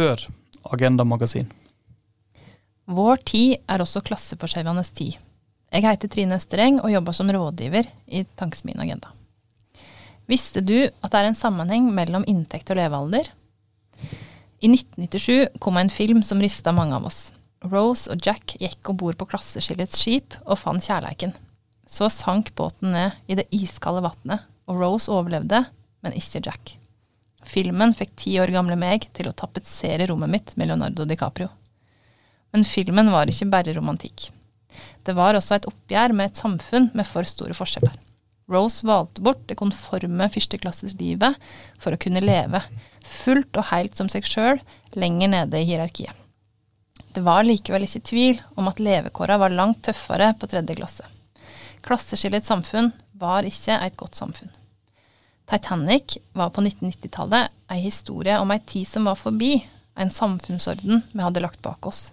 før Agenda Magasin. Vår tid er også klasseforskjellenes tid. Jeg heter Trine Østereng og jobber som rådgiver i Tankesmien Agenda. Visste du at det er en sammenheng mellom inntekt og levealder? I 1997 kom en film som rysta mange av oss. Rose og Jack gikk om bord på klasseskillets skip og fant kjærleiken. Så sank båten ned i det iskalde vannet, og Rose overlevde, men ikke Jack. Filmen fikk ti år gamle meg til å tapetsere rommet mitt med Leonardo DiCaprio. Men filmen var ikke bare romantikk. Det var også et oppgjør med et samfunn med for store forskjeller. Rose valgte bort det konforme førsteklasseslivet for å kunne leve, fullt og helt som seg sjøl, lenger nede i hierarkiet. Det var likevel ikke tvil om at levekåra var langt tøffere på tredje klasse. Klasseskillets samfunn var ikke et godt samfunn. Titanic var på 1990-tallet ei historie om ei tid som var forbi, en samfunnsorden vi hadde lagt bak oss.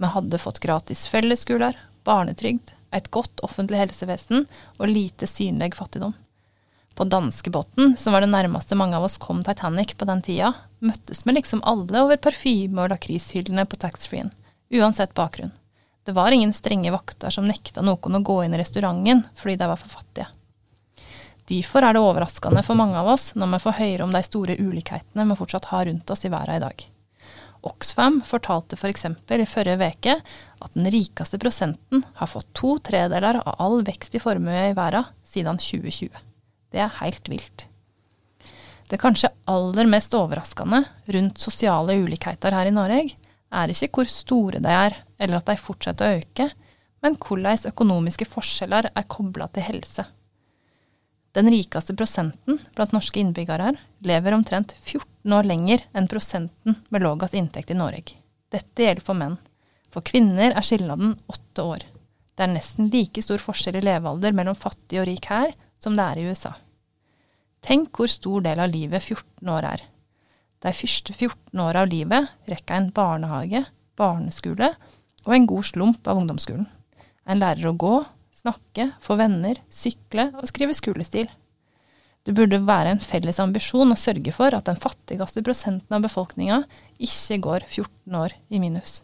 Vi hadde fått gratis fellesskoler, barnetrygd, et godt offentlig helsevesen og lite synlig fattigdom. På danskebåten, som var det nærmeste mange av oss kom Titanic på den tida, møttes vi liksom alle over parfyme- og lakrishyllene på taxfree-en, uansett bakgrunn. Det var ingen strenge vakter som nekta noen å gå inn i restauranten fordi de var for fattige. Derfor er det overraskende for mange av oss når vi får høre om de store ulikhetene vi fortsatt har rundt oss i verden i dag. Oxfam fortalte f.eks. For i forrige uke at den rikeste prosenten har fått to tredeler av all vekst i formue i verden siden 2020. Det er helt vilt. Det kanskje aller mest overraskende rundt sosiale ulikheter her i Norge, er ikke hvor store de er, eller at de fortsetter å øke, men hvordan økonomiske forskjeller er kobla til helse. Den rikeste prosenten blant norske innbyggere lever omtrent 14 år lenger enn prosenten med lavest inntekt i Norge. Dette gjelder for menn. For kvinner er skilnaden åtte år. Det er nesten like stor forskjell i levealder mellom fattig og rik her som det er i USA. Tenk hvor stor del av livet 14 år er. De første 14 åra av livet rekker en barnehage, barneskole og en god slump av ungdomsskolen. En lærer å gå, snakke, få venner, sykle og skrive skolestil. Det burde være en felles ambisjon å sørge for at den fattigste prosenten av befolkninga ikke går 14 år i minus.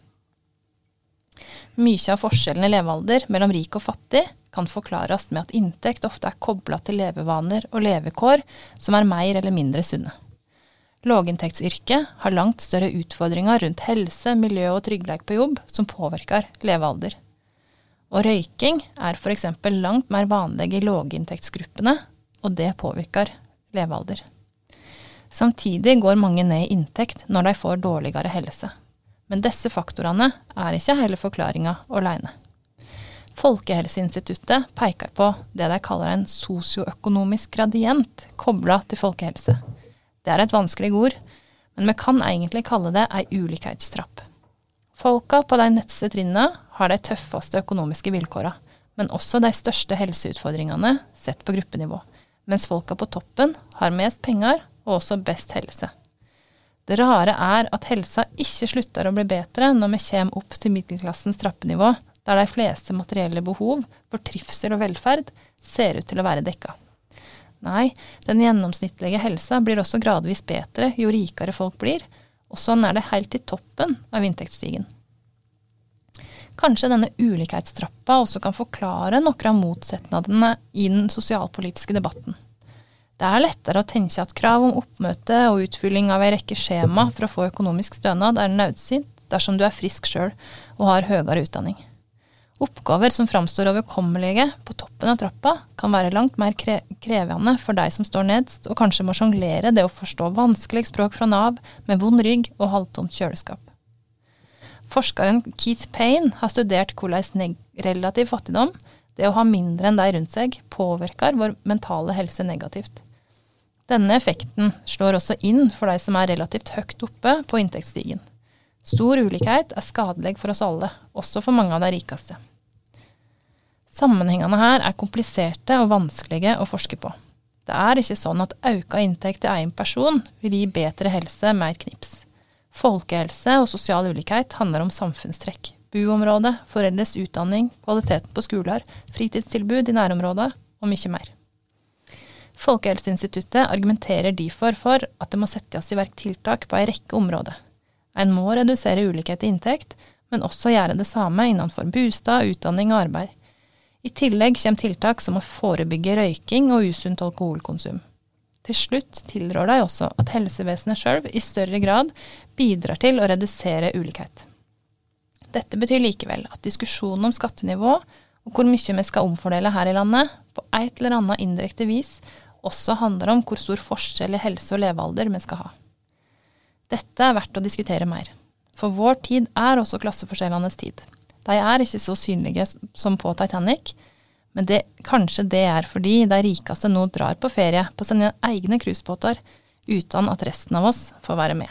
Mye av forskjellen i levealder mellom rik og fattig kan forklares med at inntekt ofte er kobla til levevaner og levekår som er mer eller mindre sunne. Låginntektsyrket har langt større utfordringer rundt helse, miljø og trygghet på jobb som påvirker levealder. Og røyking er f.eks. langt mer vanlig i låginntektsgruppene, og det påvirker levealder. Samtidig går mange ned i inntekt når de får dårligere helse. Men disse faktorene er ikke hele forklaringa alene. Folkehelseinstituttet peker på det de kaller en sosioøkonomisk gradient kobla til folkehelse. Det er et vanskelig ord, men vi kan egentlig kalle det ei ulikhetstrapp. Folka på de neste trinnene har de tøffeste økonomiske vilkåra, men også de største helseutfordringene sett på gruppenivå, mens folka på toppen har mest penger og også best helse. Det rare er at helsa ikke slutter å bli bedre når vi kommer opp til middelklassens trappenivå, der de fleste materielle behov for trivsel og velferd ser ut til å være dekka. Nei, den gjennomsnittlige helsa blir også gradvis bedre jo rikere folk blir, og sånn er det helt til toppen av inntektsstigen. Kanskje denne ulikhetstrappa også kan forklare noen av motsetningene i den sosialpolitiske debatten. Det er lettere å tenke at krav om oppmøte og utfylling av ei rekke skjema for å få økonomisk stønad er nødsynt dersom du er frisk sjøl og har høyere utdanning. Oppgaver som framstår overkommelige på toppen av trappa, kan være langt mer krevende for deg som står nedst, og kanskje må sjonglere det å forstå vanskelig språk fra Nav med vond rygg og halvtomt kjøleskap. Forskeren Keith Payne har studert hvordan relativ fattigdom, det å ha mindre enn deg rundt seg, påvirker vår mentale helse negativt. Denne effekten slår også inn for de som er relativt høyt oppe på inntektsstigen. Stor ulikhet er skadelig for oss alle, også for mange av de rikeste. Sammenhengene her er kompliserte og vanskelige å forske på. Det er ikke sånn at økt inntekt til én person vil gi bedre helse med et knips. Folkehelse og sosial ulikhet handler om samfunnstrekk. Buområde, foreldres utdanning, kvaliteten på skoler, fritidstilbud i nærområdet og mye mer. Folkehelseinstituttet argumenterer derfor for at det må settes i verk tiltak på ei rekke områder En må redusere ulikhet i inntekt, men også gjøre det samme innenfor bostad, utdanning og arbeid. I tillegg kommer tiltak som å forebygge røyking og usunt alkoholkonsum. Til slutt tilrår de også at helsevesenet sjøl i større grad bidrar til å redusere ulikhet. Dette betyr likevel at diskusjonen om skattenivå og hvor mye vi skal omfordele her i landet, på et eller annet indirekte vis, også handler om hvor stor forskjell i helse og levealder vi skal ha. Dette er verdt å diskutere mer, for vår tid er også klasseforskjellenes tid. De er ikke så synlige som på Titanic, men det, kanskje det er fordi de rikeste nå drar på ferie på sine egne cruisebåter uten at resten av oss får være med.